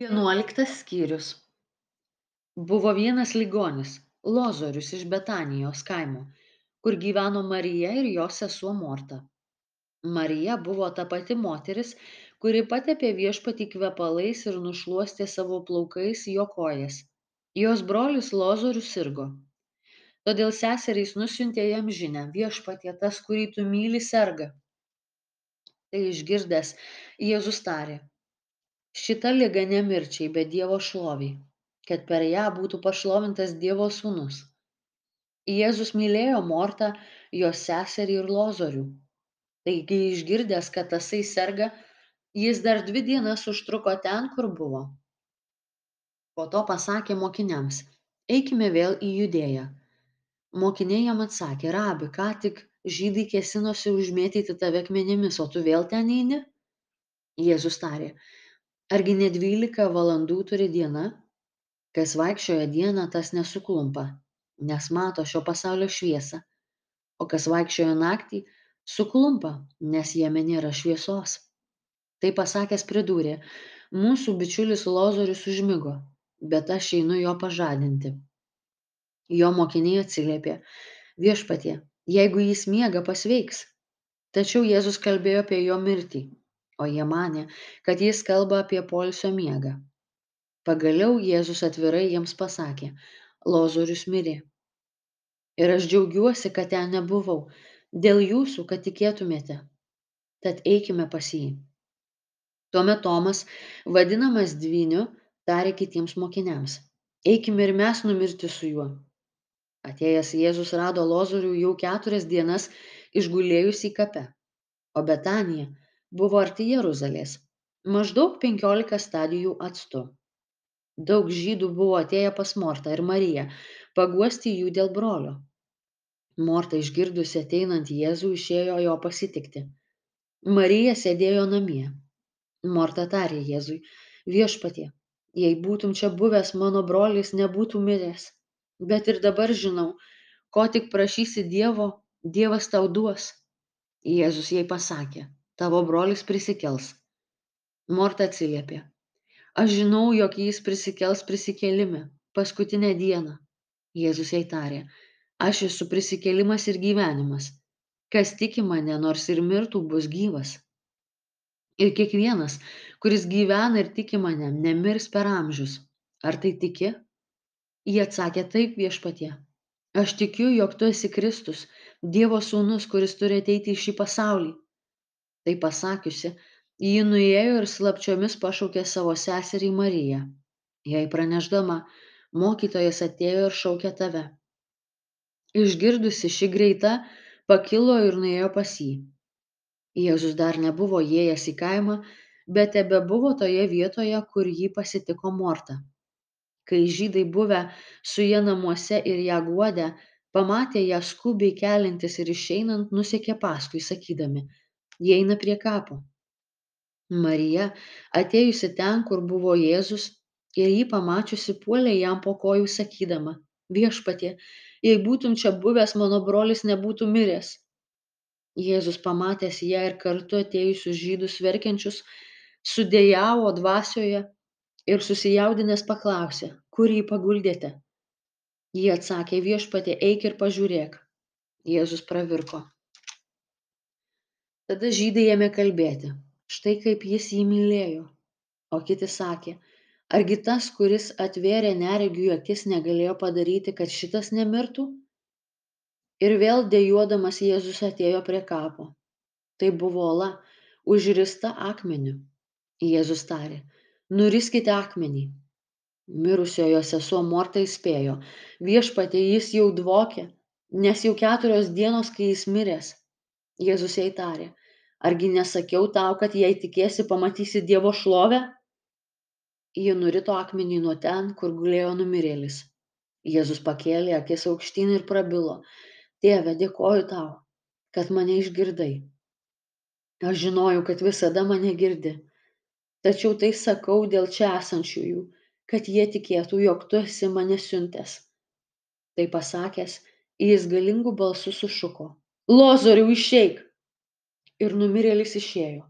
vienuoliktas skyrius. Buvo vienas ligonis lozorius iš betanijos kaimo kur gyveno marija ir jos sesuo morta. Marija buvo ta pati moteris kuri patepė viešpatį kvepalais ir nušluostė savo plaukais jo kojas. Jos brolis lozorius sirgo. Todėl seserys nusiuntė jam žinią viešpatie tas kurį tu myli serga. Tai išgirdęs jėzus tarė šita liga ne mirčiai bet dievo šlovei kad per ją būtų pašlovintas dievo sūnus. Jėzus mylėjo mortą jos seserį ir lozorių. Taigi išgirdęs kad tasai serga jis dar dvi dienas užtruko ten kur buvo. Po to pasakė mokiniams eikime vėl į judėją. Mokiniai jam atsakė rabi ką tik žydai kėsinosi užmėtyti tave akmenimis o tu vėl ten eini? Jėzus tarė argi ne dvylika valandų turi diena? Kas vaikščioja dieną tas nesuklumpa nes mato šio pasaulio šviesą. O kas vaikščioja naktį suklumpa nes jame nėra šviesos. Tai pasakęs pridūrė mūsų bičiulis lozorius užmigo bet aš einu jo pažadinti. Jo mokiniai atsiliepė viešpatie jeigu jis miega pasveiks. Tačiau jėzus kalbėjo apie jo mirtį o jie manė, kad jis kalba apie polsio miegą. Pagaliau Jėzus atvirai jiems pasakė, Lozorius mirė. Ir aš džiaugiuosi, kad ten nebuvau, dėl jūsų, kad tikėtumėte. Tad eikime pas jį. Tuomet Tomas, vadinamas dviniu, tarė kitiems mokiniams, eikime ir mes numirti su juo. Atėjęs Jėzus rado Lozorių jau keturias dienas išgulėjus į kapę, o Betanija buvo arti jeruzalės. Maždaug penkiolika stadijų atstu daug žydų buvo atėję pas mortą ir mariją paguosti jų dėl brolio. Morta išgirdusi ateinant jėzų išėjo jo pasitikti. Marija sėdėjo namie. Morta tarė jėzui viešpatie jei būtum čia buvęs mano brolis nebūtų miręs. Bet ir dabar žinau ko tik prašysi dievo dievas tau duos. Jėzus jai pasakė tavo brolis prisikels. Morta atsiliepė. Aš žinau jog jis prisikels prisikėlime paskutinę dieną. Jėzus jai tarė. Aš esu prisikėlimas ir gyvenimas. Kas tiki mane nors ir mirtų bus gyvas. Ir kiekvienas kuris gyvena ir tiki mane nemirs per amžius. Ar tai tiki? Ji atsakė taip viešpatie. Aš tikiu jog tu esi kristus dievo sūnus kuris turi ateiti į šį pasaulį tai pasakiusi ji nuėjo ir slapčiomis pašaukė savo seserį mariją. Jai pranešdama mokytojas atėjo ir šaukė tave. Išgirdusi ši greita pakilo ir nuėjo pas jį. Jėzus dar nebuvo įėjęs į kaimą bet tebebuvo toje vietoje kur jį pasitiko morta. Kai žydai buvę su ja namuose ir ją guodę pamatė ją skubiai keliantis ir išeinant nusekė paskui sakydami jie eina prie kapo. Marija atėjusi ten kur buvo jėzus ir jį pamačiusi puolė jam po kojų sakydama viešpatie jei būtum čia buvęs mano brolis nebūtų miręs. Jėzus pamatęs ją ir kartu atėjusius žydus verkiančius sudejavo dvasioje ir susijaudinęs paklausė kur jį paguldėte? Ji atsakė viešpatie eik ir pažiūrėk. Jėzus pravirko tada žydai ėmė kalbėti. Štai kaip jis jį mylėjo. O kiti sakė argi tas kuris atvėrė neregiui akis negalėjo padaryti kad šitas nemirtų? Ir vėl dejuodamas jėzus atėjo prie kapo. Tai buvo ola užrista akmeniu. Jėzus tarė nuriskite akmenį. Mirusiojo sesuo morta įspėjo viešpatie jis jau dvokia nes jau keturios dienos kai jis miręs. Jėzus jai tarė argi nesakiau tau kad jei tikėsi pamatysi dievo šlovę? Ji nurito akmenį nuo ten kur gulėjo numirėlis. Jėzus pakėlė akis aukštyn ir prabilo. Tėve dėkoju tau kad mane išgirdai. Aš žinojau kad visada mane girdi. Tačiau tai sakau dėl čia esančiųjų kad jie tikėtų jog tu esi mane siuntęs. Tai pasakęs jis galingu balsu sušuko. Lozoriau išeik ir numirėlis išėjo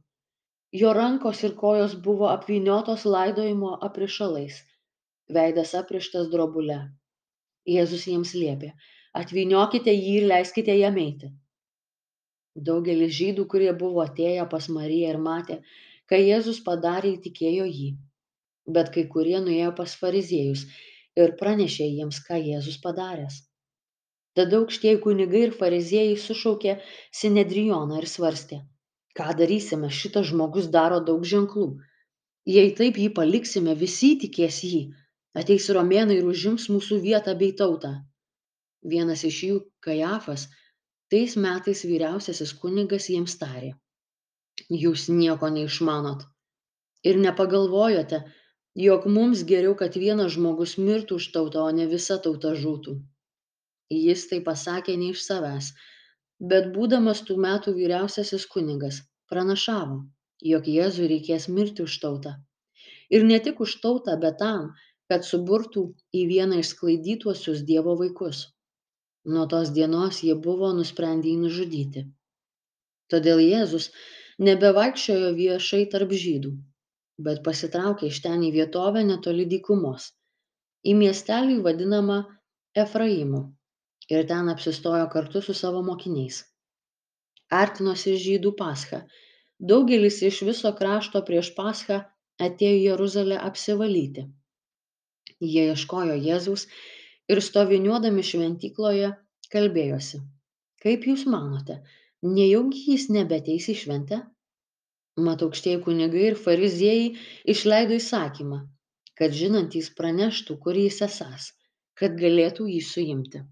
Jo rankos ir kojos buvo apvyniotos laidojimo aprišalais, veidas aprištas drobule. Jėzus jiems liepė, atvyniokite jį ir leiskite jam eiti. Daugelis žydų, kurie buvo atėję pas Mariją ir matė, ką Jėzus padarė, įtikėjo jį. Bet kai kurie nuėjo pas fariziejus ir pranešė jiems, ką Jėzus padaręs. Tada aukštieji kunigai ir fariziejai sušaukė Sinedrioną ir svarstė, ką darysime, šitas žmogus daro daug ženklų. Jei taip jį paliksime, visi tikės jį. Ateis romėnai ir užims mūsų vietą bei tautą. Vienas iš jų, Kajafas, tais metais vyriausiasis kunigas jiems tarė. Jūs nieko neišmanot. Ir nepagalvojote, jog mums geriau, kad vienas žmogus mirtų už tautą, o ne visa tauta žūtų. Jis tai pasakė ne iš savęs, bet būdamas tų metų vyriausiasis kunigas, pranašavo, jog Jėzui reikės mirti už tautą. Ir ne tik už tautą, bet tam, kad suburtų į vieną išsklaidytuosius Dievo vaikus. Nuo tos dienos jie buvo nusprendę jį nužudyti. Todėl Jėzus nebevaikščiojo viešai tarp žydų, bet pasitraukė iš ten į vietovę netoli dykumos, į miestelį vadinamą Efraimu ir ten apsistojo kartu su savo mokiniais. Artinosi žydų pascha. Daugelis iš viso krašto prieš paschą atėjo į Jeruzalę apsivalyti. Jie ieškojo Jėzaus ir stoviniuodami šventykloje kalbėjosi kaip jūs manote nejaugi jis nebeateis į šventę mat aukštieji kunigai ir fariziejai išleido įsakymą kad žinantys praneštų kur jis esąs kad galėtų jį suimti